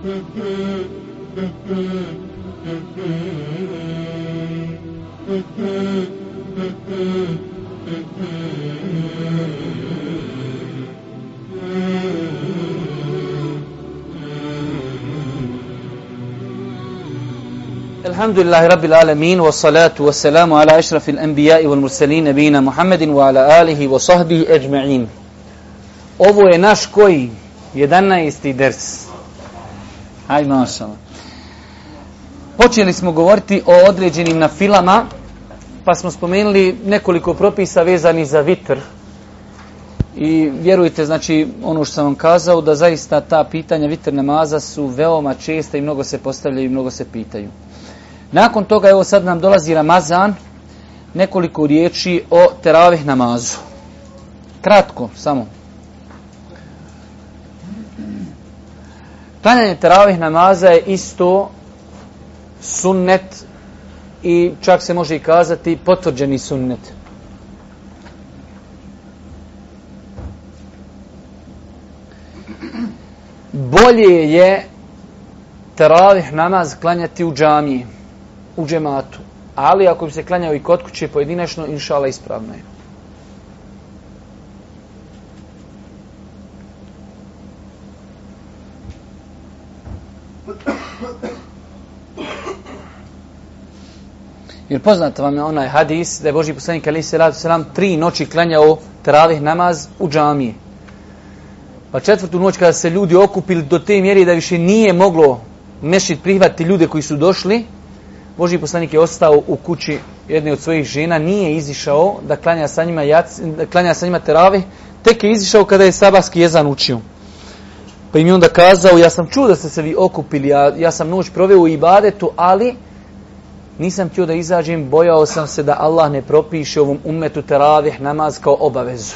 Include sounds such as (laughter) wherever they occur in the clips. الحمد لله رب العالمين والصلاة والسلام على أشرف الأنبياء والمرسلين نبينا محمد وعلى آله وصحبه أجمعين أبو je naš koji 11. Aj, mašala. Počeli smo govoriti o određenim nafilama, pa smo spomenuli nekoliko propisa vezani za vitr. I vjerujte, znači, ono što sam vam kazao, da zaista ta pitanja vitr namaza su veoma česta i mnogo se postavljaju i mnogo se pitaju. Nakon toga, evo sad nam dolazi Ramazan, nekoliko riječi o teravih namazu. Kratko, samo. Klanjanje teravih namaza je isto sunnet i čak se može i kazati potvrđeni sunnet. Bolje je teravih namaz klanjati u džamiji, u džematu. Ali ako bi se klanjao i kod kuće pojedinačno, inšala ispravno je. Jer poznato vam je onaj hadis da je Boži poslanik Ali Selatu Selam tri noći klanjao teravih namaz u džamije. Pa četvrtu noć kada se ljudi okupili do te mjeri da više nije moglo mešit prihvati ljude koji su došli, Boži poslanik je ostao u kući jedne od svojih žena, nije izišao da klanja sa njima, jac, klanja sa njima teravih, tek je izišao kada je sabarski jezan učio. Pa im je onda kazao, ja sam čuo da ste se vi okupili, ja, ja sam noć proveo u ibadetu, ali nisam htio da izađem, bojao sam se da Allah ne propiše ovom umetu teravih namaz kao obavezu.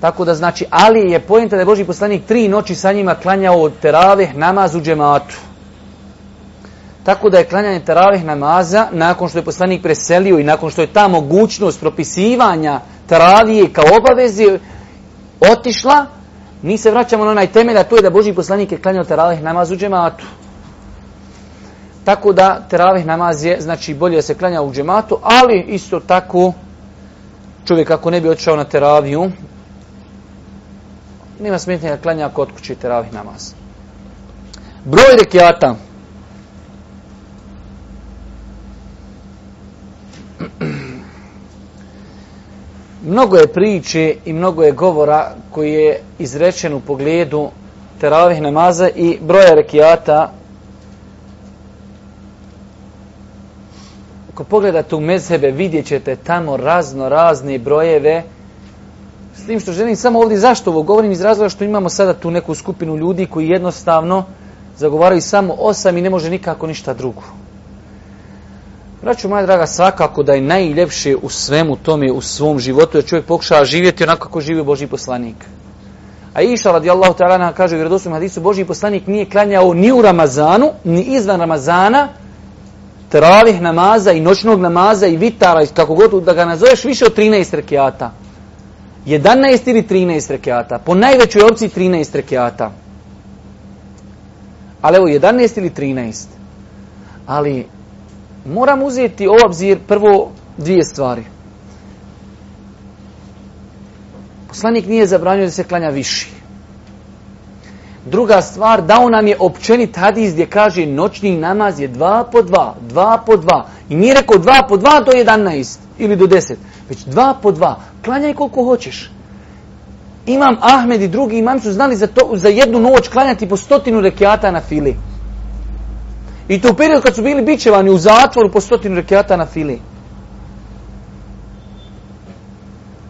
Tako da znači, ali je pojenta da je Boži poslanik tri noći sa njima klanjao teravih namaz u džematu. Tako da je klanjanje teravih namaza, nakon što je poslanik preselio i nakon što je ta mogućnost propisivanja teravije kao obavezi otišla, mi se vraćamo na onaj temelj, a to je da Boži poslanik je klanjao teravih namaz u džematu. Tako da teravih namaz je, znači bolje se klanja u džematu, ali isto tako čovjek ako ne bi otišao na teraviju, nema smetnje da klanja ako otkući teravih namaz. Broj rekiata. Mnogo je priče i mnogo je govora koji je izrečen u pogledu teravih namaza i broja rekiata Ako pogledate u mezhebe, vidjet ćete tamo razno razne brojeve. S tim što želim samo ovdje, zašto ovo govorim? Iz razloga što imamo sada tu neku skupinu ljudi koji jednostavno zagovaraju samo osam i ne može nikako ništa drugo. Braću, moja draga, svakako da je najljepše u svemu tome, u svom životu, da čovjek pokušava živjeti onako kako živio Boži poslanik. A iša, radijallahu ta'ala, kaže u vjerovostom hadisu, Boži poslanik nije klanjao ni u Ramazanu, ni izvan Ramazana, teravih namaza i noćnog namaza i vitara, kako god da ga nazoveš, više od 13 rekiata. 11 ili 13 rekiata. Po najvećoj opciji 13 rekiata. Ali evo, 11 ili 13. Ali moram uzeti u obzir prvo dvije stvari. Poslanik nije zabranio da se klanja više. Druga stvar, dao nam je općenit hadis gdje kaže noćni namaz je dva po dva, dva po dva. I nije rekao dva po dva do jedanaest ili do deset, već dva po dva. Klanjaj koliko hoćeš. Imam Ahmed i drugi imam su znali za, to, za jednu noć klanjati po stotinu rekiata na fili. I to u periodu kad su bili bićevani u zatvoru po stotinu rekiata na fili.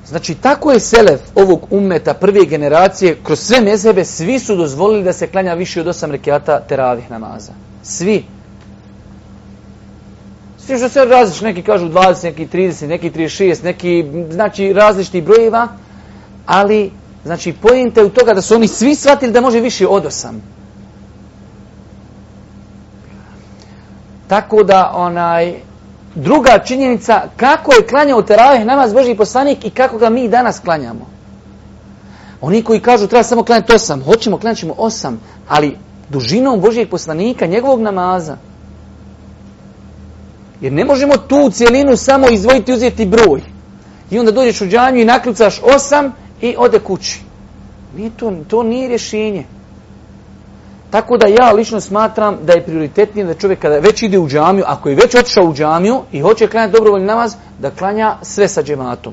Znači, tako je selef ovog ummeta prve generacije, kroz sve mezebe, svi su dozvolili da se klanja više od osam rekiata teravih namaza. Svi. Svi što se različi, neki kažu 20, neki 30, neki 36, neki, znači, različitih brojeva, ali, znači, pojente u toga da su oni svi shvatili da može više od osam. Tako da, onaj, druga činjenica, kako je klanjao teravih namaz Boži poslanik i kako ga mi danas klanjamo. Oni koji kažu treba samo klanjati osam, hoćemo klanjati osam, ali dužinom Božijeg poslanika, njegovog namaza. Jer ne možemo tu cijelinu samo izvojiti i uzeti broj. I onda dođeš u džanju i nakljucaš osam i ode kući. Nije to, to nije rješenje. Tako da ja lično smatram da je prioritetnije da čovjek kada već ide u džamiju, ako je već otišao u džamiju i hoće klanjati dobrovoljni namaz, da klanja sve sa džematom.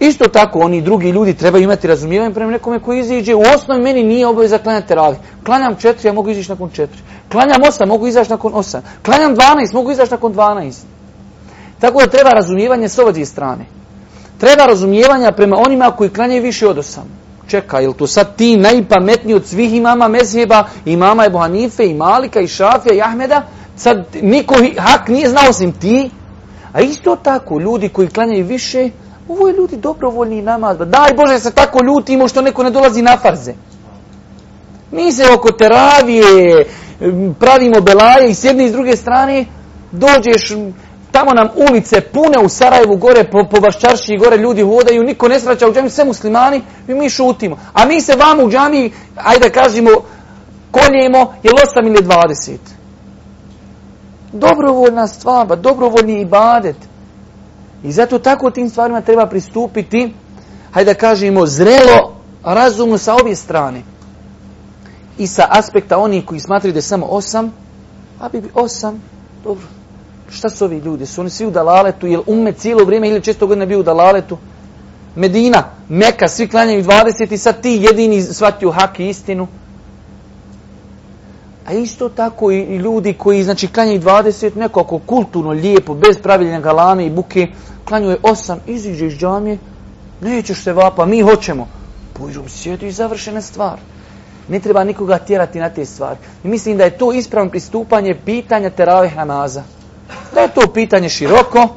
Isto tako oni drugi ljudi trebaju imati razumijevanje prema nekome koji iziđe. U osnovi meni nije obaveza klanjati ravi. Klanjam četiri, ja mogu izići nakon četiri. Klanjam osam, mogu izaći nakon osam. Klanjam dvanaest, mogu izaći nakon dvanaest. Tako da treba razumijevanje s ove strane. Treba razumijevanja prema onima koji klanjaju više od osam čekaj, jel to sad ti najpametniji od svih imama mezheba, imama Ebu Hanife, i Malika, i Šafija, i Ahmeda, sad niko hak nije znao osim ti. A isto tako, ljudi koji klanjaju više, ovo je ljudi dobrovoljni namaz. Daj Bože, se tako ljutimo što neko ne dolazi na farze. Mi se oko teravije pravimo belaje i s jedne i s druge strane dođeš tamo nam ulice pune u Sarajevu gore, po, po Vaščarši gore ljudi hodaju, niko ne svraća u džami, sve muslimani, mi, mi šutimo. A mi se vam u džami, ajde da kažemo, konjemo, je li osam ili dvadeset? Dobrovoljna stvaba, dobrovoljni ibadet. I zato tako tim stvarima treba pristupiti, hajde da kažemo, zrelo, razumno sa obje strane. I sa aspekta onih koji smatri da je samo osam, a bi bi osam, dobro, šta su ovi ljudi? Su oni svi u dalaletu? Jel umme cijelo vrijeme 1600 godina bio u dalaletu? Medina, Meka, svi klanjaju 20 i sad ti jedini shvatio hak i istinu. A isto tako i ljudi koji znači klanjaju 20, nekako kulturno, lijepo, bez pravilne galame i buke, klanjuje 8, iziđe iz džamije, nećeš se vapa, mi hoćemo. Pojdu, sjedi i završene stvar. Ne treba nikoga tjerati na te stvari. Mislim da je to ispravno pristupanje pitanja teravih namaza. Da je to pitanje široko,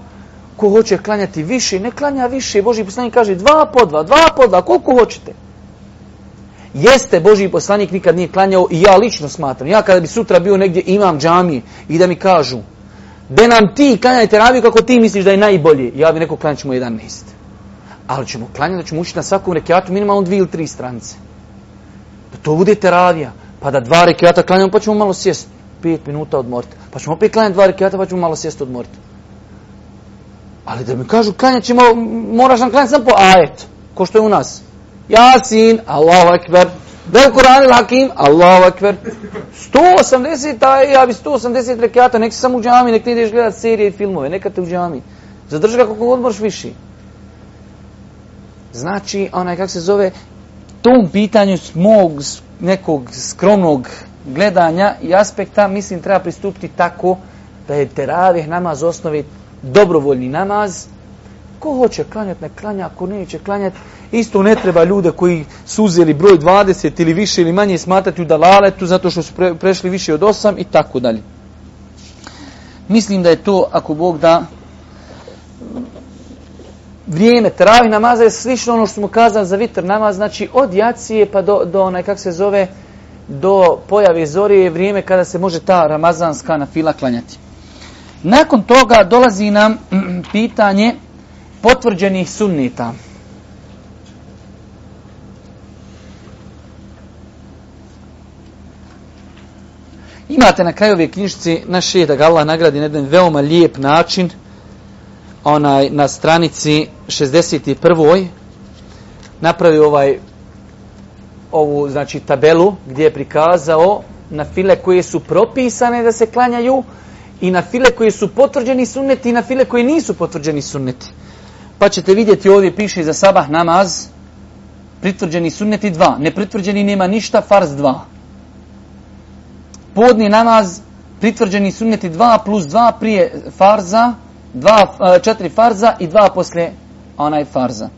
ko hoće klanjati više, ne klanja više. Boži poslanik kaže dva po dva, dva po dva, koliko hoćete. Jeste, Boži poslanik nikad nije klanjao i ja lično smatram. Ja kada bi sutra bio negdje imam džami i da mi kažu, da nam ti klanjaj teraviju kako ti misliš da je najbolje, ja bi neko klanjat ćemo 11. Ali ćemo klanjati da ćemo ući na svakom rekiatu minimalno dvije ili tri strance. Da to bude teravija, pa da dva rekiata klanjamo pa ćemo malo sjesti. 5 minuta odmoriti. Pa ćemo opet klanjati dva rekiata, pa ćemo malo sjesti odmoriti. Ali da mi kažu, klanjat ćemo, moraš nam klanjati sam po ajet. Ko što je u nas? Jasin, Allahu Ekber. Bel Kur'an il Hakim, Allahu Ekber. 180, aj, ja bi 180 rekiata, nek si sam u džami, nek ne ideš gledat serije i filmove, neka te u džami. Zadrži ga koliko god moraš više. Znači, onaj, kak se zove, tom pitanju smog, nekog skromnog gledanja i aspekta, mislim, treba pristupiti tako da je teravih namaz osnovi dobrovoljni namaz. Ko hoće klanjati, ne klanja, ako neće klanjati, isto ne treba ljude koji su uzeli broj 20 ili više ili manje smatrati u dalaletu zato što su pre, prešli više od 8 i tako dalje. Mislim da je to, ako Bog da, vrijeme travi namaza je slično ono što smo kazali za vitr namaz, znači od jacije pa do, do onaj, kak se zove, do pojave zori je vrijeme kada se može ta ramazanska nafila klanjati. Nakon toga dolazi nam (clears throat) pitanje potvrđenih sunnita. Imate na kraju ove knjižice naše da ga Allah nagradi na jedan veoma lijep način – onaj na stranici 61. napravio ovaj ovu znači tabelu gdje je prikazao na file koje su propisane da se klanjaju i na file koje su potvrđeni sunneti i na file koje nisu potvrđeni sunneti. Pa ćete vidjeti ovdje piše za sabah namaz pritvrđeni sunneti dva. Nepritvrđeni nema ništa, farz dva. Podni namaz pritvrđeni sunneti dva plus dva prije farza dva, e, četiri farza i dva poslije onaj farza.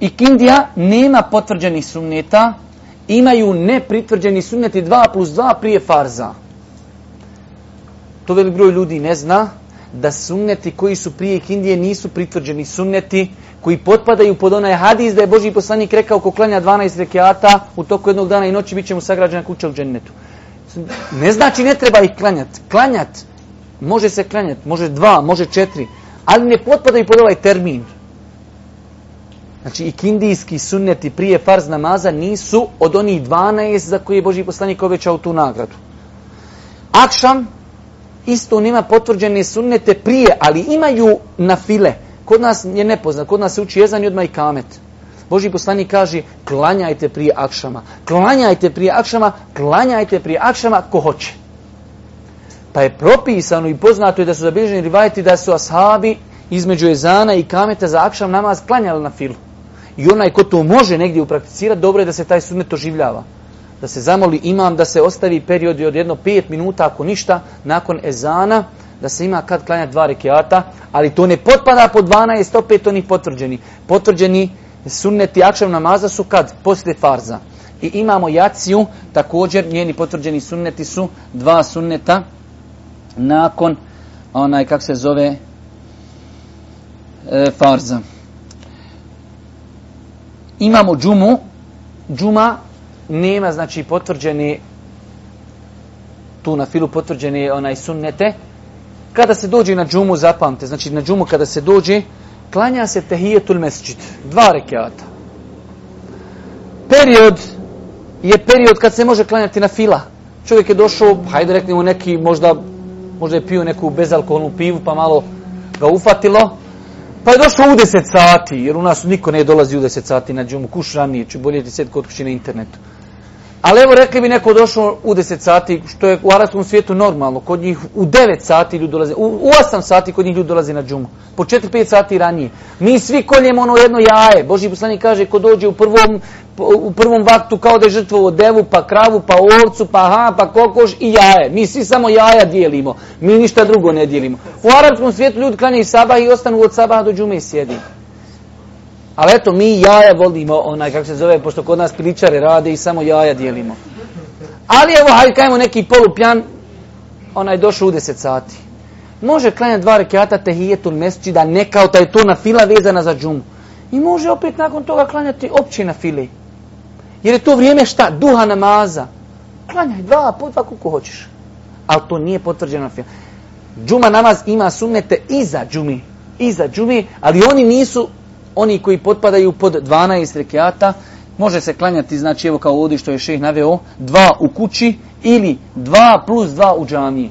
I Kindija nema potvrđenih sunneta, imaju nepritvrđeni sunneti dva plus dva prije farza. To velik broj ljudi ne zna da sunneti koji su prije Kindije nisu pritvrđeni sunneti koji potpadaju pod onaj hadis da je Boži poslanik rekao ko klanja 12 rekiata u toku jednog dana i noći bit će mu sagrađena kuća u džennetu. Ne znači ne treba ih klanjati. Klanjati može se klanjati, može dva, može četiri, ali ne potpada i pod ovaj termin. Znači, i kindijski sunneti prije farz namaza nisu od onih 12 za koje je Boži poslanik ovećao tu nagradu. Akšan isto nema potvrđene sunnete prije, ali imaju na file. Kod nas je nepoznat, kod nas se uči jezan i odmah i kamet. Boži poslanik kaže, klanjajte prije akšama, klanjajte prije akšama, klanjajte prije akšama, ko hoće. Pa je propisano i poznato je da su zabilježeni rivajeti da su ashabi između ezana i kameta za akšam namaz klanjali na filu. I onaj ko to može negdje uprakticirati, dobro je da se taj sunet oživljava. Da se zamoli imam da se ostavi period od jedno pet minuta, ako ništa, nakon ezana, da se ima kad klanjati dva rekiata, ali to ne potpada po 12, opet oni potvrđeni. Potvrđeni sunneti akšam namaza su kad? Poslije farza. I imamo jaciju, također njeni potvrđeni sunneti su dva sunneta, nakon onaj kak se zove e, farza. Imamo džumu, džuma nema znači potvrđeni tu na filu potvrđeni onaj sunnete. Kada se dođe na džumu, zapamte, znači na džumu kada se dođe, klanja se tehijetul mesčit, dva rekiata. Period je period kad se može klanjati na fila. Čovjek je došao, pa hajde reknemo neki možda možda je pio neku bezalkoholnu pivu pa malo ga ufatilo. Pa je došao u 10 sati, jer u nas niko ne dolazi u 10 sati na džumu, kuš ranije, ću bolje ti sed kod kući na internetu. Ali evo rekli bi neko došao u 10 sati, što je u arabskom svijetu normalno. Kod njih u 9 sati ljudi dolaze, u, u 8 sati kod njih ljudi dolaze na džumu. Po 4-5 sati ranije. Mi svi koljemo ono jedno jaje. Boži poslanik kaže, ko dođe u prvom, u prvom vaktu kao da je žrtvovo devu, pa kravu, pa ovcu, pa ha, pa kokoš i jaje. Mi svi samo jaja dijelimo. Mi ništa drugo ne dijelimo. U arabskom svijetu ljudi klanjaju sabah i ostanu od sabaha do džume i sjedimo. Ali eto, mi jaja volimo, onaj, kako se zove, pošto kod nas pričare rade i samo jaja dijelimo. Ali evo, hajde, kajmo neki polupjan, onaj, došao u deset sati. Može klanjati dva rekiata tehijetul mesčida, ne kao taj to na fila vezana za džumu. I može opet nakon toga klanjati opće na file. Jer je to vrijeme šta? Duha namaza. Klanjaj dva, po dva kuku hoćeš. Ali to nije potvrđeno na fila. Džuma namaz ima sunnete iza džumi. Iza džumi, ali oni nisu oni koji potpadaju pod 12 rekiata, može se klanjati, znači evo kao ovdje što je šeh naveo, dva u kući ili dva plus dva u džamiji.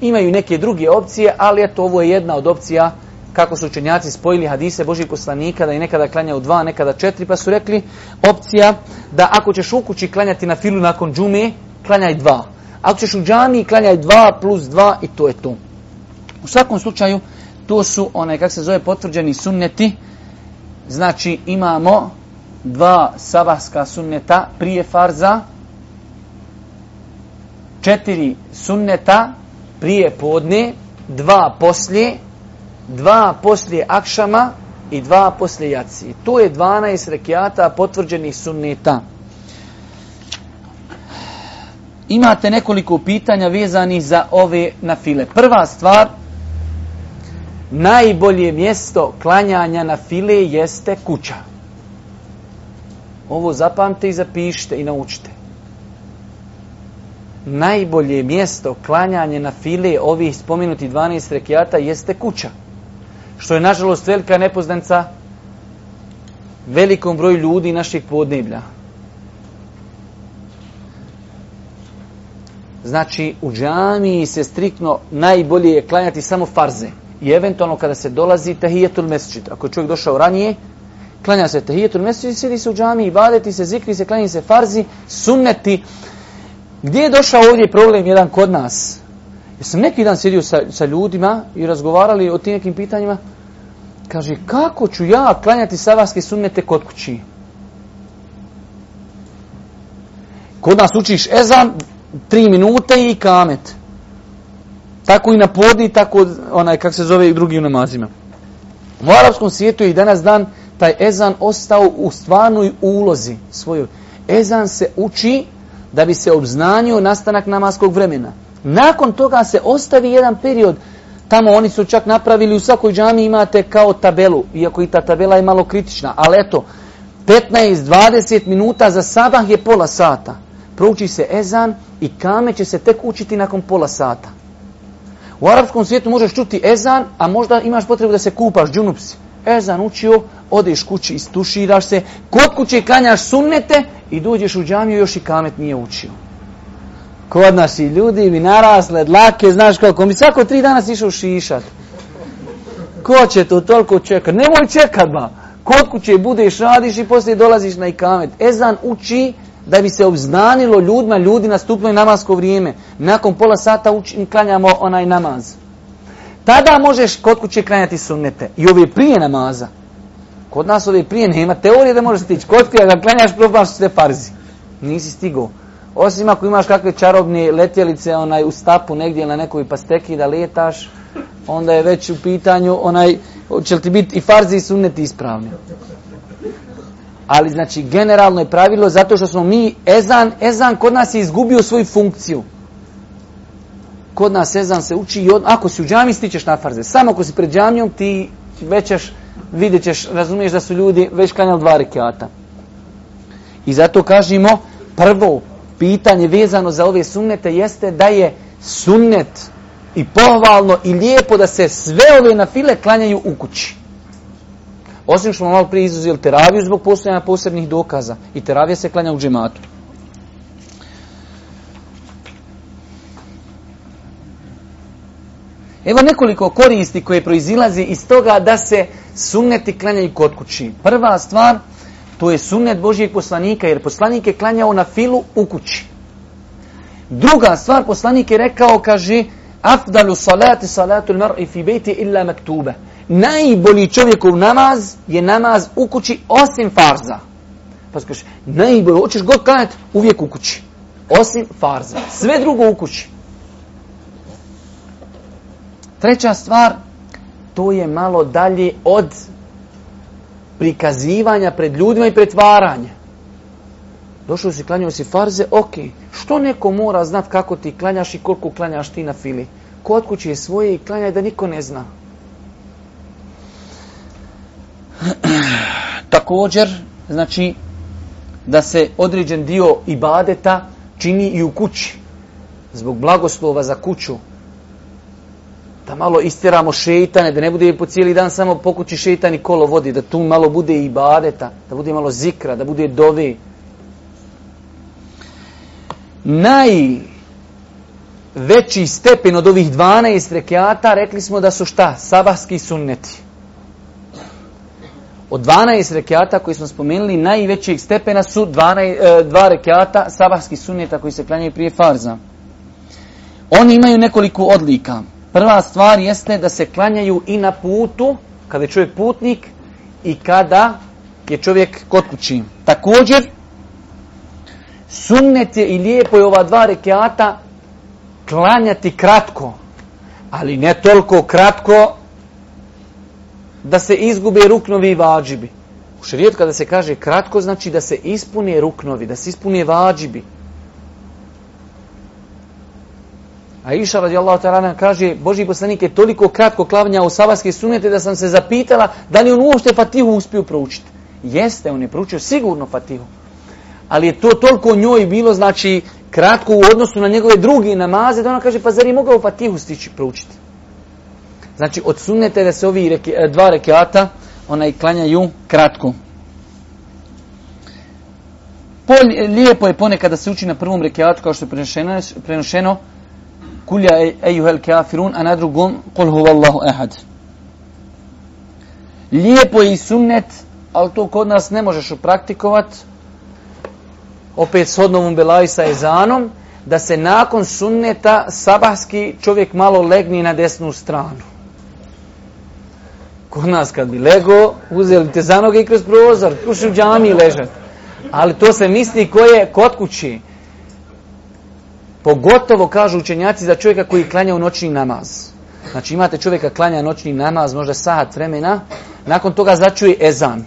Imaju neke druge opcije, ali eto ovo je jedna od opcija kako su učenjaci spojili hadise Božih poslanika da je nekada klanjao dva, nekada četiri, pa su rekli opcija da ako ćeš u kući klanjati na filu nakon džume, klanjaj dva. Ako ćeš u džamiji, klanjaj dva plus dva i to je to. U svakom slučaju, to su one, kak se zove, potvrđeni sunneti, znači imamo dva sabahska sunneta prije farza, četiri sunneta prije podne, dva poslije, dva poslije akšama i dva poslije jaci. To je 12 rekiata potvrđenih sunneta. Imate nekoliko pitanja vezanih za ove nafile. Prva stvar, najbolje mjesto klanjanja na file jeste kuća. Ovo zapamte i zapišite i naučite. Najbolje mjesto klanjanja na file ovih spominuti 12 rekiata jeste kuća. Što je nažalost velika nepoznanca velikom broju ljudi naših podneblja. Znači, u džamiji se strikno najbolje je klanjati samo farze i eventualno kada se dolazi tahijetul mesjid. Ako je čovjek došao ranije, klanja se tahijetul mesjid, sjedi se u džami, ibadeti se, zikri se, klanji se farzi, sunneti. Gdje je došao ovdje problem jedan kod nas? Ja sam neki dan sjedio sa, sa ljudima i razgovarali o tim nekim pitanjima. Kaže, kako ću ja klanjati savarske sunnete kod kući? Kod nas učiš ezan, tri minute i kamet tako i na podni, tako onaj, kak se zove i drugi u namazima. U arapskom svijetu je i danas dan taj ezan ostao u stvarnoj ulozi svojoj. Ezan se uči da bi se obznanio nastanak namaskog vremena. Nakon toga se ostavi jedan period, tamo oni su čak napravili, u svakoj džami imate kao tabelu, iako i ta tabela je malo kritična, ali eto, 15-20 minuta za sabah je pola sata. Prouči se ezan i kame će se tek učiti nakon pola sata. U arapskom svijetu možeš čuti ezan, a možda imaš potrebu da se kupaš džunupsi. Ezan učio, odeš kući, istuširaš se, kod kuće kanjaš sunnete i dođeš u džamiju još i kamet nije učio. Kod nas i ljudi mi narasle dlake, znaš kako, mi svako tri dana si išao šišat. Ko će to toliko čekat? Nemoj čekat ba. Kod kuće budeš, radiš i poslije dolaziš na ikamet. Ezan uči, da bi se obznanilo ljudima, ljudi nastupno je namasko vrijeme. Nakon pola sata učin, klanjamo onaj namaz. Tada možeš kod kuće klanjati sunnete. I ove prije namaza. Kod nas ove prije nema teorije da možeš stići. Kod kuće klanjaš, probaš sve farzi. Nisi stigo. Osim ako imaš kakve čarobne letjelice onaj, u stapu negdje na nekoj pasteki da letaš, onda je već u pitanju onaj, će li ti biti i farzi i sunneti ispravni. Ali znači generalno je pravilo zato što smo mi ezan, ezan kod nas je izgubio svoju funkciju. Kod nas ezan se uči i od, ako si u džami stičeš na farze. Samo ako si pred džamijom ti većeš, vidjet ćeš, razumiješ da su ljudi već kanjali dva rekiata. I zato kažemo prvo pitanje vezano za ove sunnete jeste da je sunnet i pohvalno i lijepo da se sve ove na file klanjaju u kući. Osim što smo malo prije izuzeli teraviju zbog postojanja posebnih dokaza. I teravija se klanja u džematu. Evo nekoliko koristi koje proizilazi iz toga da se sunneti klanjaju kod kući. Prva stvar, to je sunnet Božijeg poslanika, jer poslanik je klanjao na filu u kući. Druga stvar, poslanik je rekao, kaže, Afdalu salati salatu mar'i fi bejti illa maktube najbolji čovjekov namaz je namaz u kući osim farza. Pa skaš, najbolji, hoćeš god kanat, uvijek u kući. Osim farza. Sve drugo u kući. Treća stvar, to je malo dalje od prikazivanja pred ljudima i pretvaranja. Došao si, klanjao si farze, ok. Što neko mora znat kako ti klanjaš i koliko klanjaš ti na fili? Ko od kuće je svoje i klanjaj da niko ne zna. (clears throat) također, znači, da se određen dio ibadeta čini i u kući. Zbog blagoslova za kuću. Da malo istiramo šeitane, da ne bude po cijeli dan samo po kući šeitan i kolo vodi. Da tu malo bude ibadeta, da bude malo zikra, da bude dove. Naj veći stepen od ovih 12 rekiata rekli smo da su šta? Sabahski sunneti od 12 rekiata koji smo spomenuli, najvećeg stepena su 12, e, dva rekiata sabahskih sunjeta koji se klanjaju prije farza. Oni imaju nekoliko odlika. Prva stvar jeste da se klanjaju i na putu, kada je čovjek putnik i kada je čovjek kod kući. Također, sunnet je i lijepo je ova dva rekiata klanjati kratko, ali ne toliko kratko da se izgube ruknovi i vađibi. U šarijet kada se kaže kratko znači da se ispunije ruknovi, da se ispunije vađibi. A Iša radijallahu ta'ala kaže, Boži poslanik je toliko kratko klavnja u sabarske sunete da sam se zapitala da li on uopšte Fatihu uspio proučiti. Jeste, on je proučio sigurno Fatihu. Ali je to toliko njoj bilo, znači, kratko u odnosu na njegove druge namaze, da ona kaže, pa zar je mogao Fatihu stići proučiti? Znači, odsunete da se ovi reke, dva rekiata onaj, klanjaju kratko. Po, lijepo je ponekad da se uči na prvom rekiatu, kao što je prenošeno, prenošeno kulja e-, ejuhel kafirun, a na drugom kol huvallahu ehad. Lijepo je i sunnet, ali to kod nas ne možeš upraktikovat, opet s odnovom belajsa i zanom, da se nakon sunneta sabahski čovjek malo legni na desnu stranu kod nas kad bi lego, uzeli te za noge i kroz prozor, kuši u džami ležat. Ali to se misli ko je kod kući. Pogotovo kažu učenjaci za čovjeka koji klanja u noćni namaz. Znači imate čovjeka klanja noćni namaz, možda sahat vremena, nakon toga začuje ezan.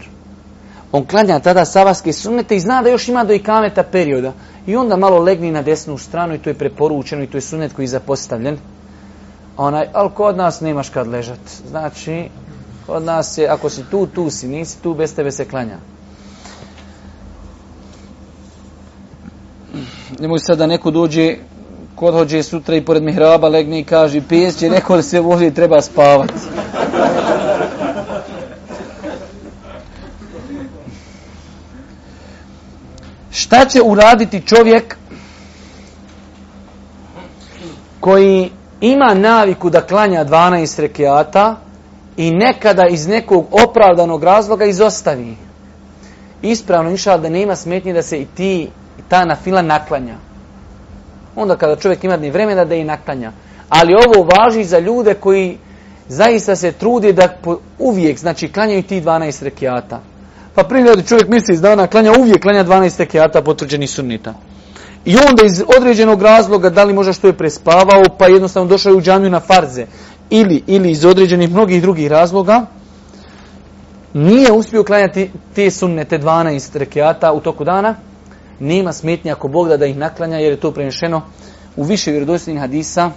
On klanja tada savarske sunete i zna da još ima do ikameta perioda. I onda malo legni na desnu stranu i to je preporučeno i to je sunet koji je zapostavljen. Onaj, ali kod nas nemaš kad ležat. Znači, od nas je, ako si tu, tu si, nisi tu, bez tebe se klanja. Ne mogu sad da neko dođe, kod hođe sutra i pored mihraba legne i kaže, pijes će neko se voli, treba spavati. Šta će uraditi čovjek koji ima naviku da klanja 12 rekiata, i nekada iz nekog opravdanog razloga izostavi. Ispravno, inša da nema smetnje da se i ti ta na fila naklanja. Onda kada čovjek ima ni vremena da je naklanja. Ali ovo važi za ljude koji zaista se trudi da po, uvijek, znači klanjaju ti 12 rekiata. Pa prilijedi čovjek misli iz dana klanja, uvijek klanja 12 rekiata potvrđeni sunnita. I onda iz određenog razloga, da li možda što je prespavao, pa jednostavno došao u džamiju na farze ili, ili iz određenih mnogih drugih razloga, nije uspio klanjati te sunnete 12 rekiata u toku dana, nema smetnje ako Bog da, da ih naklanja, jer je to prenešeno u više vjerodosljenih hadisa,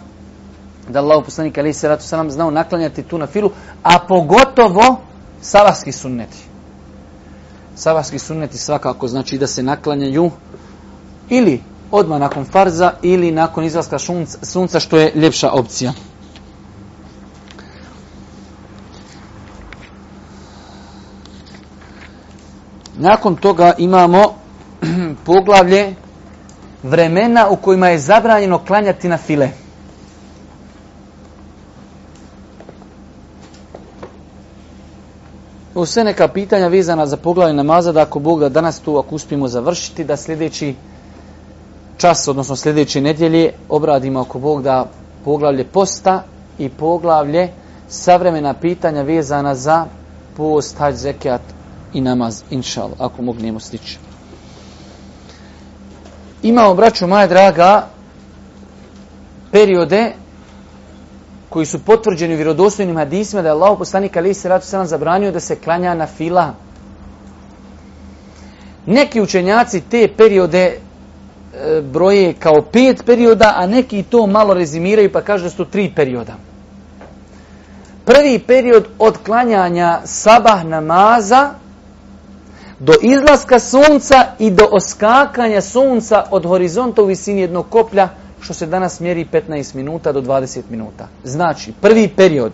da Allah poslanik Ali Seratu Salam znao naklanjati tu na filu, a pogotovo savarski sunneti. Savarski sunneti svakako znači da se naklanjaju ili odmah nakon farza ili nakon izlaska sunca, sunca što je ljepša opcija. Nakon toga imamo (clears throat) poglavlje vremena u kojima je zabranjeno klanjati na file. U sve neka pitanja vizana za poglavlje namaza, da ako Bog da danas tu, ako uspijemo završiti, da sljedeći čas, odnosno sljedeći nedjelje, obradimo ako Bog da poglavlje posta i poglavlje savremena pitanja vezana za post, hađ, zekijat, i namaz, inšal, ako mogu njemu stići. Imamo, braću moja draga, periode koji su potvrđeni u vjerodostojnim hadisima da je Allah poslanik Ali se ratu sanan zabranio da se klanja na fila. Neki učenjaci te periode e, broje kao pet perioda, a neki to malo rezimiraju pa kažu da su tri perioda. Prvi period od klanjanja sabah namaza, do izlaska sunca i do oskakanja sunca od horizonta u visini jednog koplja, što se danas mjeri 15 minuta do 20 minuta. Znači, prvi period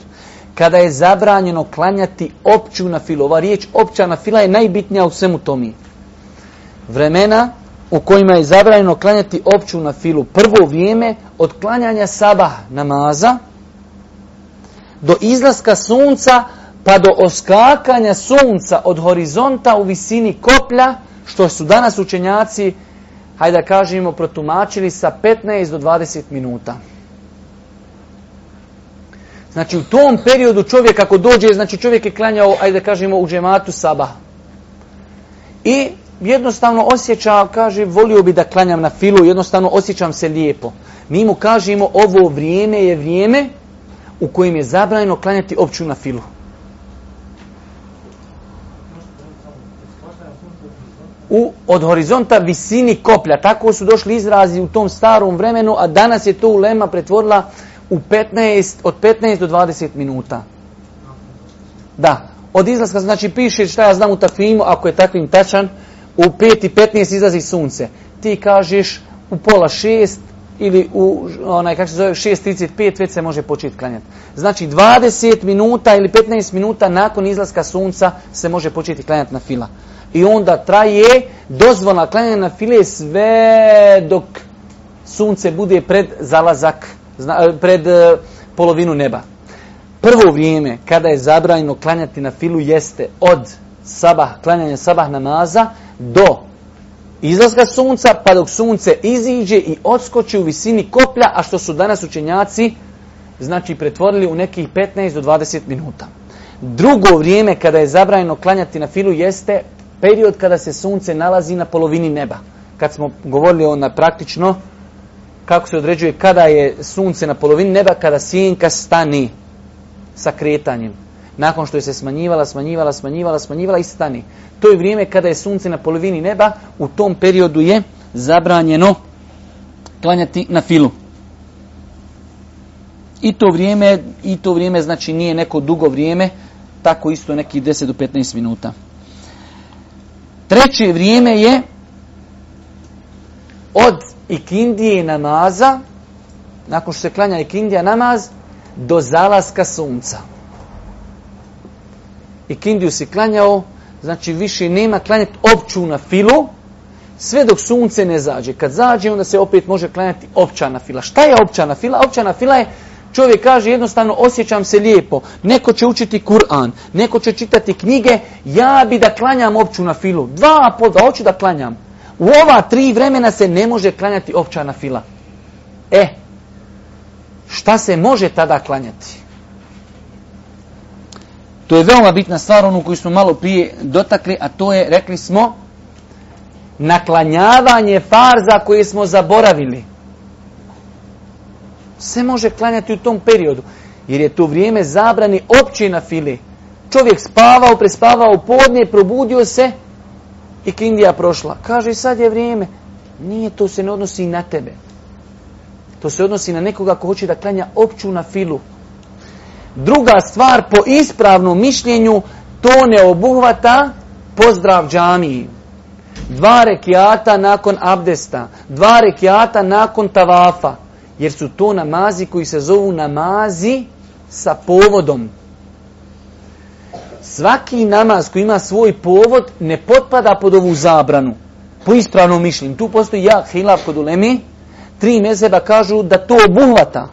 kada je zabranjeno klanjati opću na filu, ova riječ opća na fila je najbitnija u svemu tomi. Vremena u kojima je zabranjeno klanjati opću na filu, prvo vrijeme od klanjanja sabah namaza do izlaska sunca, pa do oskakanja sunca od horizonta u visini koplja, što su danas učenjaci, hajde da kažemo, protumačili sa 15 do 20 minuta. Znači, u tom periodu čovjek, ako dođe, znači čovjek je klanjao, hajde da kažemo, u džematu saba. I jednostavno osjeća, kaže, volio bi da klanjam na filu, jednostavno osjećam se lijepo. Mi mu kažemo, ovo vrijeme je vrijeme u kojem je zabrajno klanjati opću na filu. u, od horizonta visini koplja. Tako su došli izrazi u tom starom vremenu, a danas je to ulema pretvorila u 15, od 15 do 20 minuta. Da, od izlaska, znači piše šta ja znam u takvimu, ako je takvim tačan, u 5 i 15 izlazi sunce. Ti kažeš u pola 6, ili u onaj kako se zove 6:35 već se može početi klanjati. Znači 20 minuta ili 15 minuta nakon izlaska sunca se može početi klanjati na fila i onda traje dozvona klanja na file sve dok sunce bude pred zalazak, zna, eh, pred eh, polovinu neba. Prvo vrijeme kada je zabranjeno klanjati na filu jeste od sabah, klanjanja sabah namaza do izlaska sunca, pa dok sunce iziđe i odskoči u visini koplja, a što su danas učenjaci znači pretvorili u nekih 15 do 20 minuta. Drugo vrijeme kada je zabrajeno klanjati na filu jeste period kada se sunce nalazi na polovini neba. Kad smo govorili ona praktično, kako se određuje kada je sunce na polovini neba, kada sjenka stani sa kretanjem. Nakon što je se smanjivala, smanjivala, smanjivala, smanjivala i stani. To je vrijeme kada je sunce na polovini neba, u tom periodu je zabranjeno klanjati na filu. I to vrijeme, i to vrijeme znači nije neko dugo vrijeme, tako isto neki 10 do 15 minuta. Treće vrijeme je od ikindije namaza, nakon što se klanja ikindija namaz, do zalaska sunca. Ikindiju si klanjao, znači više nema klanjati opću na filu, sve dok sunce ne zađe. Kad zađe, onda se opet može klanjati opća na fila. Šta je opća na fila? Opća na fila je Čovjek kaže jednostavno osjećam se lijepo. Neko će učiti Kur'an, neko će čitati knjige, ja bi da klanjam opću na filu. Dva pol, da hoću da klanjam. U ova tri vremena se ne može klanjati opća na fila. E, šta se može tada klanjati? To je veoma bitna stvar, ono koju smo malo prije dotakli, a to je, rekli smo, naklanjavanje farza koje smo zaboravili se može klanjati u tom periodu. Jer je to vrijeme zabrani opće na fili. Čovjek spavao, prespavao podnje, probudio se i kindija prošla. Kaže, sad je vrijeme. Nije, to se ne odnosi na tebe. To se odnosi na nekoga ko hoće da klanja opću na filu. Druga stvar, po ispravnom mišljenju, to ne obuhvata pozdrav džamiji. Dva rekiata nakon abdesta, dva rekiata nakon tavafa jer su to namazi koji se zovu namazi sa povodom. Svaki namaz koji ima svoj povod ne potpada pod ovu zabranu. Po ispravnom mišljenju. Tu postoji ja, Hilab kod Ulemi, tri mezeba kažu da to obuhvata.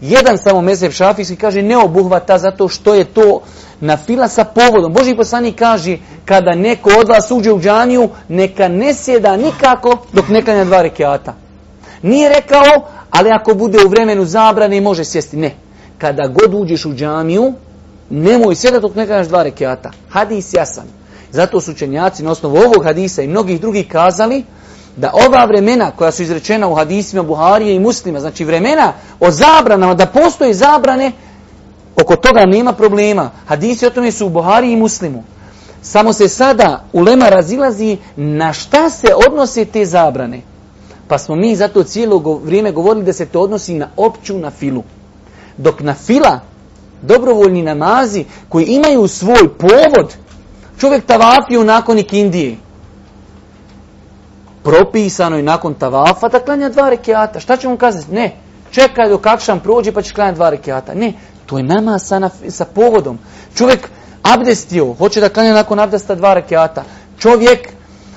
Jedan samo mezeb šafijski kaže ne obuhvata zato što je to na fila sa povodom. Boži poslani kaže kada neko od vas uđe u džaniju, neka ne sjeda nikako dok ne klanja dva rekiata. Nije rekao, ali ako bude u vremenu zabrane, može sjesti. Ne. Kada god uđeš u džamiju, nemoj sjeda dok ne kadaš dva rekiata. Hadis jasan. Zato su učenjaci na osnovu ovog hadisa i mnogih drugih kazali da ova vremena koja su izrečena u hadisima Buharije i muslima, znači vremena o zabranama, da postoje zabrane, oko toga nema problema. Hadisi o tome su u Buhariji i muslimu. Samo se sada ulema razilazi na šta se odnose te zabrane. Pa smo mi zato cijelo vrijeme govorili da se to odnosi na opću, na filu. Dok na fila, dobrovoljni namazi, koji imaju svoj povod, čovjek tavapio nakon ikindije. Propisano je nakon tavafa da klanja dva rekiata. Šta će mu kazati? Ne. Čekaj dok akšan prođe pa ćeš klanja dva rekiata. Ne. To je namaz sa, sa povodom. Čovjek abdestio, hoće da klanja nakon abdesta dva rekiata. Čovjek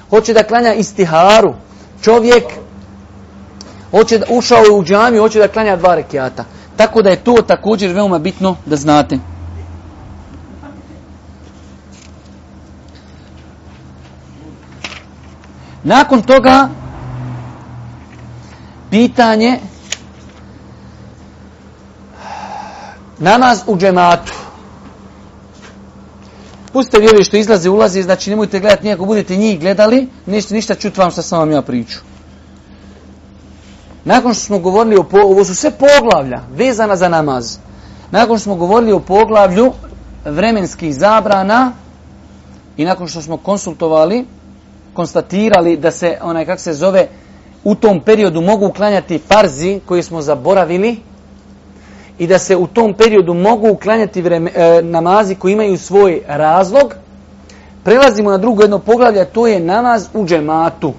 hoće da klanja istiharu. Čovjek... Hvala hoće da, ušao je u džamiju, hoće da klanja dva rekiata. Tako da je to također veoma bitno da znate. Nakon toga, pitanje, namaz u džematu. Pustite vi ovi što izlaze, ulaze, znači nemojte gledati nije, ako budete njih gledali, nećete ništa čuti vam što sam vam ja priču. Nakon što smo govorili o po, ovo su sve poglavlja vezana za namaz. Nakon što smo govorili o poglavlju vremenskih zabrana i nakon što smo konsultovali, konstatirali da se onaj kako se zove u tom periodu mogu uklanjati farzi koji smo zaboravili i da se u tom periodu mogu uklanjati vreme, e, namazi koji imaju svoj razlog. Prelazimo na drugo jedno poglavlje, to je namaz u džematu.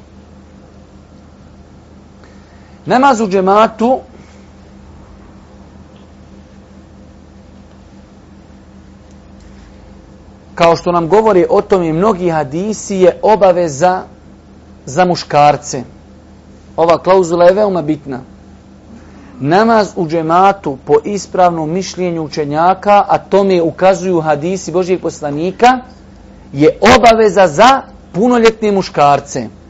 Namaz u džematu kao što nam govori o tom i mnogi hadisi je obaveza za muškarce. Ova klauzula je veoma bitna. Namaz u džematu po ispravnom mišljenju učenjaka, a to mi ukazuju hadisi Božijeg poslanika, je obaveza za punoljetne muškarce. Muškarce.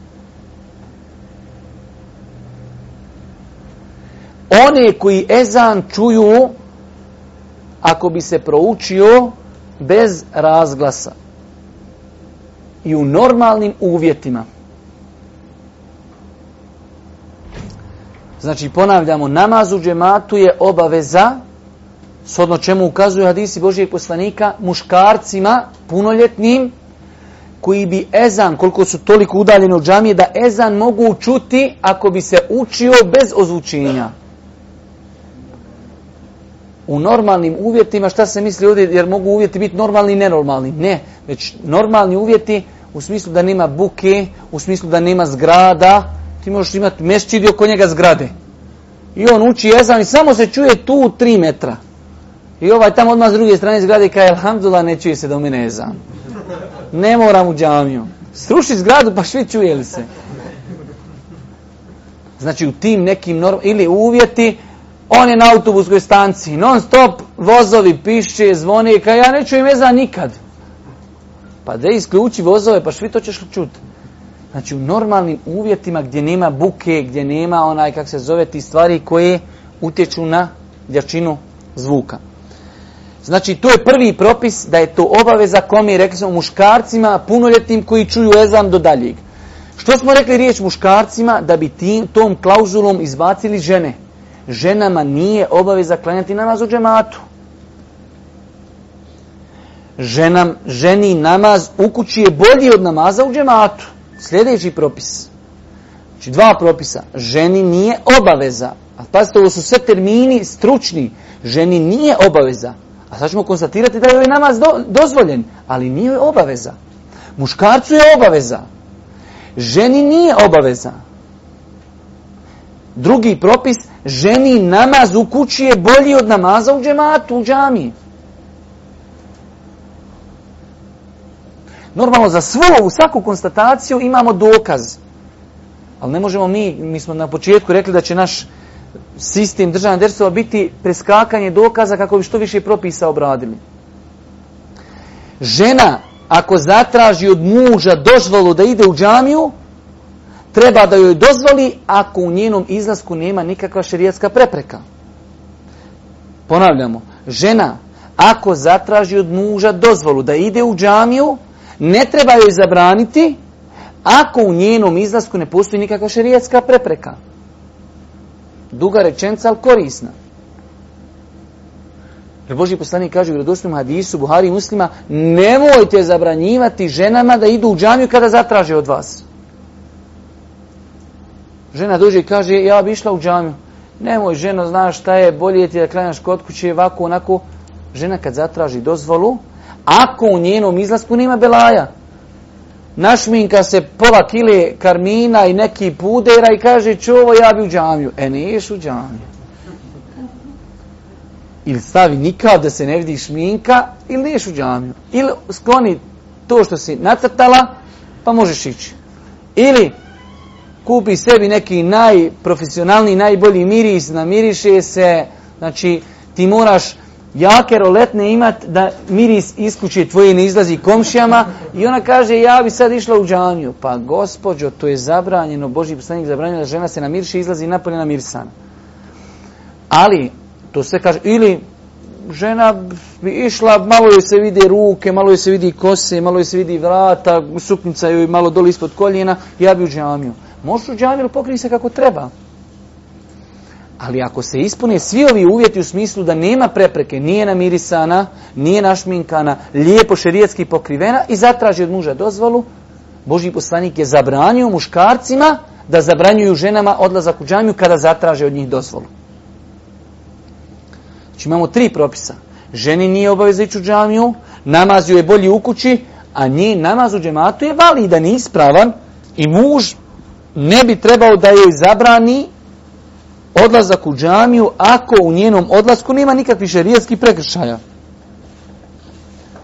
one koji ezan čuju ako bi se proučio bez razglasa i u normalnim uvjetima. Znači, ponavljamo, namaz u džematu je obaveza, shodno čemu ukazuju hadisi Božijeg poslanika, muškarcima, punoljetnim, koji bi ezan, koliko su toliko udaljeni od džamije, da ezan mogu čuti ako bi se učio bez ozvučenja. Da u normalnim uvjetima, šta se misli ovdje, jer mogu uvjeti biti normalni i nenormalni. Ne, već normalni uvjeti u smislu da nema buke, u smislu da nema zgrada, ti možeš imati mešćid i oko njega zgrade. I on uči jezan i samo se čuje tu tri metra. I ovaj tamo odmah s druge strane zgrade kaže, alhamdulillah, ne čuje se da u mene jezan. Ne moram u džamiju. Sruši zgradu pa švi čuje li se. Znači u tim nekim norm... ili uvjeti, On je na autobuskoj stanci, non stop, vozovi pišće, zvone, ka ja neću im jezan nikad. Pa da isključi vozove, pa švi to ćeš čuti. Znači u normalnim uvjetima gdje nema buke, gdje nema onaj, kak se zove, ti stvari koje utječu na jačinu zvuka. Znači to je prvi propis da je to obaveza kom je, rekli smo, muškarcima, punoljetnim koji čuju jezan do daljeg. Što smo rekli riječ muškarcima da bi tim, tom klauzulom izbacili žene? ženama nije obaveza klanjati namaz u džematu. Ženam, ženi namaz u kući je bolji od namaza u džematu. Sljedeći propis. Znači dva propisa. Ženi nije obaveza. A pazite, ovo su sve termini stručni. Ženi nije obaveza. A sad ćemo konstatirati da je ovaj namaz do, dozvoljen. Ali nije ovaj obaveza. Muškarcu je obaveza. Ženi nije obaveza. Drugi propis, ženi namaz u kući je bolji od namaza u džematu, u džami. Normalno, za svu ovu svaku konstataciju imamo dokaz. Ali ne možemo mi, mi smo na početku rekli da će naš sistem državne dresova biti preskakanje dokaza kako bi što više propisa obradili. Žena, ako zatraži od muža dozvolu da ide u džamiju, treba da joj dozvoli ako u njenom izlasku nema nikakva širijatska prepreka. Ponavljamo, žena ako zatraži od muža dozvolu da ide u džamiju, ne treba joj zabraniti ako u njenom izlasku ne postoji nikakva širijatska prepreka. Duga rečenca, ali korisna. Jer Boži poslanik kaže u gradosnom hadisu Buhari i muslima, nemojte zabranjivati ženama da idu u džamiju kada zatraže od vas. Žena dođe i kaže, ja bi išla u džamiju. Nemoj, ženo, znaš šta je, bolje ti da klanjaš kod kuće, ovako, onako. Žena kad zatraži dozvolu, ako u njenom izlasku nema belaja, našminka se pola kile karmina i neki pudera i kaže, čovo, ja bi u džamiju. E, ne u džamiju. Ili stavi nikad da se ne vidi šminka, ili ne u džamiju. Ili skloni to što si nacrtala, pa možeš ići. Ili kupi sebi neki najprofesionalni, najbolji miris, namiriše se, znači ti moraš jake roletne imat da miris iskuće tvoje ne izlazi komšijama i ona kaže ja bi sad išla u džanju. Pa gospođo, to je zabranjeno, Boži poslanik zabranjeno da žena se namiriše i izlazi napolje namirsana. Ali, to se kaže, ili žena bi išla, malo joj se vidi ruke, malo joj se vidi kose, malo joj se vidi vrata, suknica joj malo doli ispod koljena, ja bi u džamiju možeš u džamiru pokriti se kako treba. Ali ako se ispune svi ovi uvjeti u smislu da nema prepreke, nije namirisana, nije našminkana, lijepo šerijetski pokrivena i zatraži od muža dozvolu, Boži poslanik je zabranio muškarcima da zabranjuju ženama odlazak u džamiju kada zatraže od njih dozvolu. Znači imamo tri propisa. Ženi nije obavezajući u džamiju, namazio je bolji u kući, a njih namaz u džematu je validan i ispravan i muž ne bi trebao da joj zabrani odlazak u džamiju ako u njenom odlasku nema nikakvih šerijetskih prekršaja.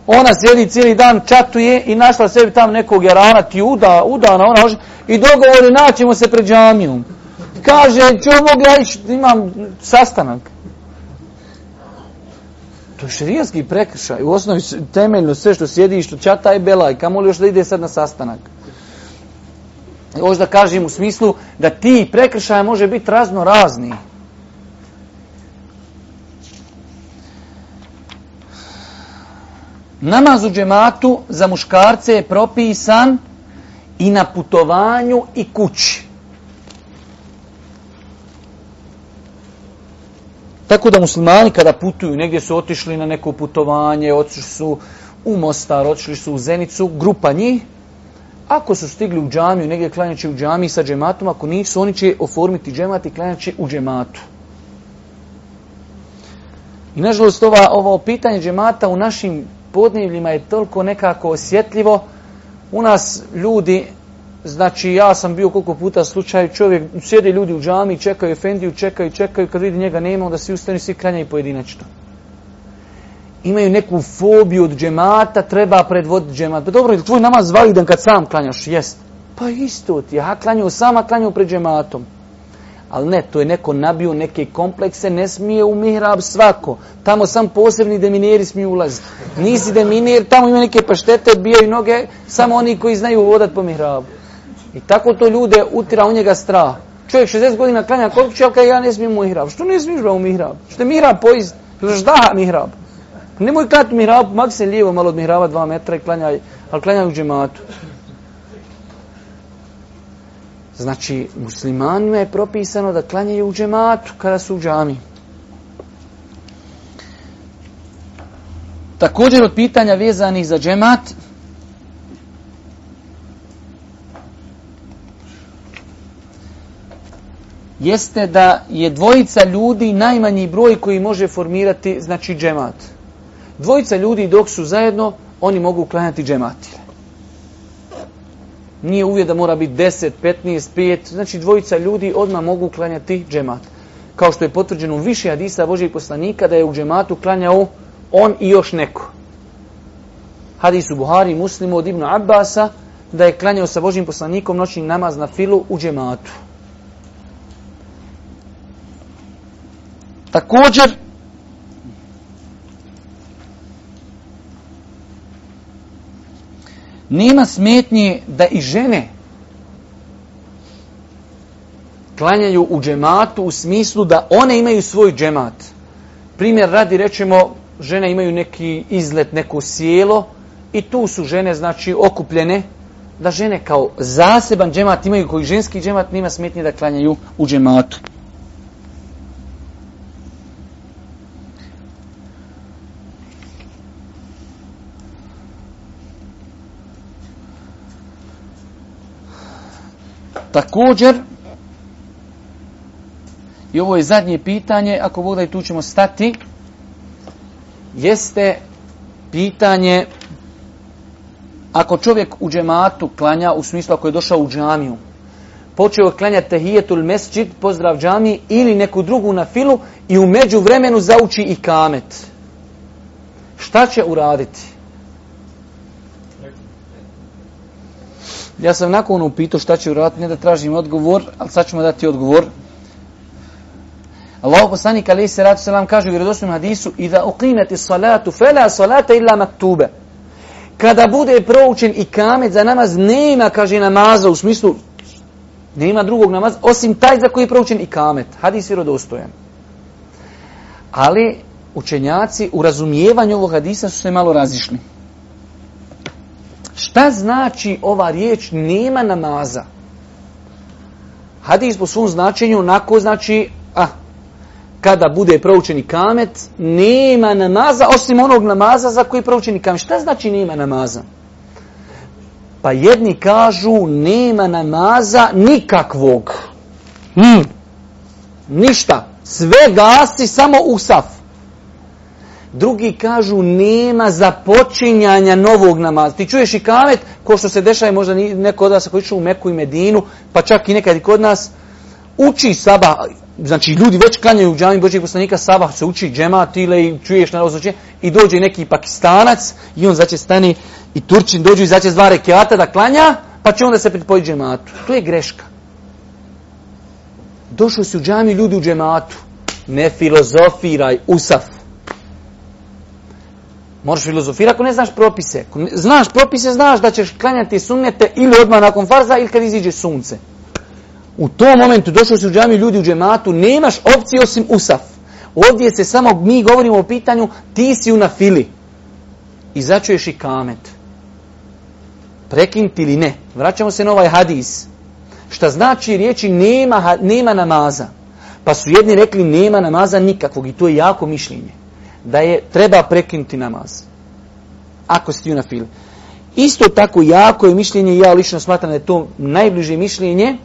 Ona sjedi cijeli dan, čatuje i našla sebi tam nekog jarana, ti uda, udana, ona hoži, i dogovori, naćemo se pred džamijom. Kaže, čo mogu ja išći, imam sastanak. To je šerijanski prekršaj. U osnovi, temeljno, sve što sjedi i što čata je belaj, kamo li još da ide sad na sastanak? Ovo da kažem u smislu da ti prekršaj može biti razno razni. Namaz u džematu za muškarce je propisan i na putovanju i kući. Tako da muslimani kada putuju, negdje su otišli na neko putovanje, otišli su u Mostar, otišli su u Zenicu, grupa njih, Ako su stigli u džamiju, negdje klanjaće u džamiji sa džematom, ako nisu, oni će oformiti džemat i klanjaće u džematu. I nažalost, ova, ovo pitanje džemata u našim podnevljima je toliko nekako osjetljivo. U nas ljudi, znači ja sam bio koliko puta slučaj, čovjek, sjede ljudi u džamiji, čekaju Efendiju, čekaju, čekaju, kad vidi njega nema, onda svi ustani, svi klanjaju pojedinačno imaju neku fobiju od džemata, treba predvoditi džemat. Pa dobro, ili tvoj namaz validan kad sam klanjaš? Jest. Pa isto ti, ja klanju sama, klanju pred džematom. Ali ne, to je neko nabio neke komplekse, ne smije u mihrab svako. Tamo sam posebni demineri smiju ulaziti. Nisi deminer, tamo ima neke paštete, bijaju noge, samo oni koji znaju vodat po mihrabu. I tako to ljude utira u njega strah. Čovjek 60 godina klanja kopiče, ali kaj ja ne smijem u mihrab. Što ne smiješ u mihrab? Što je mihrab poist? Što je mihrab? Nemoj klanjati u mihrabu, maki se lijevo malo od mihrava dva metra i klanjaj, ali klanjaj u džematu. Znači, muslimanima je propisano da klanjaju u džematu kada su u džami. Također od pitanja vezanih za džemat, jeste da je dvojica ljudi najmanji broj koji može formirati znači džemat. Dvojica ljudi dok su zajedno, oni mogu klanjati džematile. Nije uvijek da mora biti 10, 15, 5. Znači dvojica ljudi odmah mogu klanjati džemat. Kao što je potvrđeno više hadisa Božijeg poslanika da je u džematu klanjao on i još neko. Hadis u Buhari muslimu od Ibnu Abbasa da je klanjao sa Božijim poslanikom noćni namaz na filu u džematu. Također nema smetnje da i žene klanjaju u džematu u smislu da one imaju svoj džemat. Primjer radi, rečemo, žene imaju neki izlet, neko sjelo i tu su žene, znači, okupljene da žene kao zaseban džemat imaju koji ženski džemat nima smetnje da klanjaju u džematu. također i ovo je zadnje pitanje ako Bog da i tu ćemo stati jeste pitanje ako čovjek u džematu klanja u smislu ako je došao u džamiju počeo je klanjati tehijetul mesčid pozdrav džami ili neku drugu na filu i u među vremenu zauči i kamet šta će uraditi Ja sam nakon upitao šta će uraditi, ne da tražim odgovor, ali sad ćemo dati odgovor. Allahu poslanik alaihi salatu salam kaže u vjerodosnom hadisu i da uqinati salatu, fela salata illa maktube. Kada bude proučen i kamet za namaz, nema, kaže, namaza u smislu, nema drugog namaza, osim taj za koji je proučen i kamet. Hadis je rodostojan. Ali učenjaci u razumijevanju ovog hadisa su se malo razišli. Šta znači ova riječ nema namaza? Hadis po svom značenju onako znači, a, ah, kada bude proučeni kamet, nema namaza, osim onog namaza za koji je proučeni kamet. Šta znači nema namaza? Pa jedni kažu nema namaza nikakvog. Hmm. Ništa. Sve gasi samo usaf. saf. Drugi kažu nema započinjanja novog namaza. Ti čuješ i kavet, ko što se dešava možda neko od vas ako išu u Meku i Medinu, pa čak i nekad i kod nas, uči saba, znači ljudi već klanjaju u džami Božijeg poslanika, saba se uči džemat ili čuješ na ozoče, i dođe neki pakistanac i on znači stani i turčin dođu i znači dva rekiata da klanja, pa će onda se pripojiti džematu. To je greška. Došao si u džami, ljudi u džematu. Ne filozofiraj, usaf. Možeš filozofira ako ne znaš propise. Ako ne znaš propise, znaš da ćeš klanjati sunnete ili odmah nakon farza ili kad iziđe sunce. U tom momentu došao si u džami ljudi u džematu, nemaš opcije osim usaf. Ovdje se samo mi govorimo o pitanju, ti si u nafili. I začuješ i kamet. Prekinti ili ne. Vraćamo se na ovaj hadis. Šta znači riječi nema, nema namaza. Pa su jedni rekli nema namaza nikakvog i to je jako mišljenje da je treba prekinuti namaz. Ako si ju na fil. Isto tako jako je mišljenje, ja lično smatram da je to najbliže mišljenje,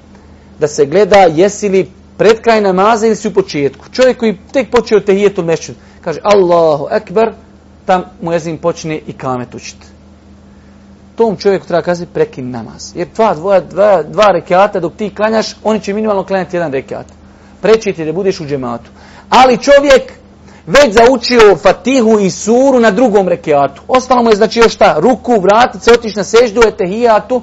da se gleda jesi li pred kraj namaza ili si u početku. Čovjek koji tek počeo tehijetu mešću, kaže Allahu Ekber, tam mu jezim počne i kamet učit. Tom čovjeku treba kazi prekin namaz. Jer tva, dvoja, dva, dva rekiata dok ti klanjaš, oni će minimalno klanjati jedan rekiat. Preći ti da budeš u džematu. Ali čovjek već zaučio Fatihu i Suru na drugom rekiatu. Ostalo mu je znači još šta, ruku vratit se, otiš na seždu, etehijatu.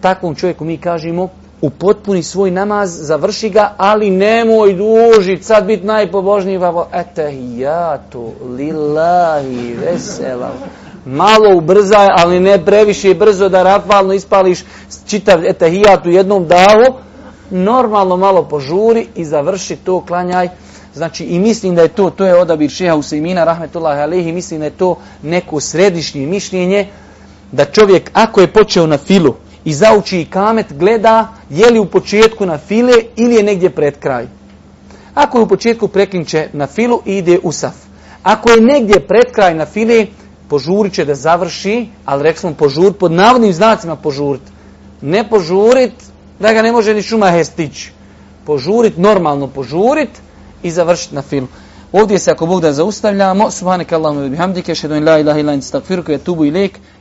Takvom čovjeku mi kažemo, upotpuni svoj namaz, završi ga, ali nemoj dužit, sad bit najpobožniji, vavo, etehijatu, lillahi, veselam. Malo ubrzaj, ali ne previše brzo da rafalno ispališ čitav etehijat u jednom davu. Normalno malo požuri i završi to, klanjaj. Znači i mislim da je to, to je odabir šeha Usaimina, rahmetullahi alehi, mislim da je to neko središnje mišljenje da čovjek ako je počeo na filu i zauči i kamet, gleda je li u početku na file ili je negdje pred kraj. Ako je u početku preklinče na filu, ide u saf. Ako je negdje pred kraj na file, požurit će da završi, ali rekli smo požur, pod navodnim znacima požurit. Ne požurit, da ga ne može ni šuma hestići. Požurit, normalno požurit, i završiti na film. Ovdje se ako Bog da zaustavljamo, subhanak Allahumma bihamdike, šedun la ilaha ila in stakfiru, kve tubu i lek,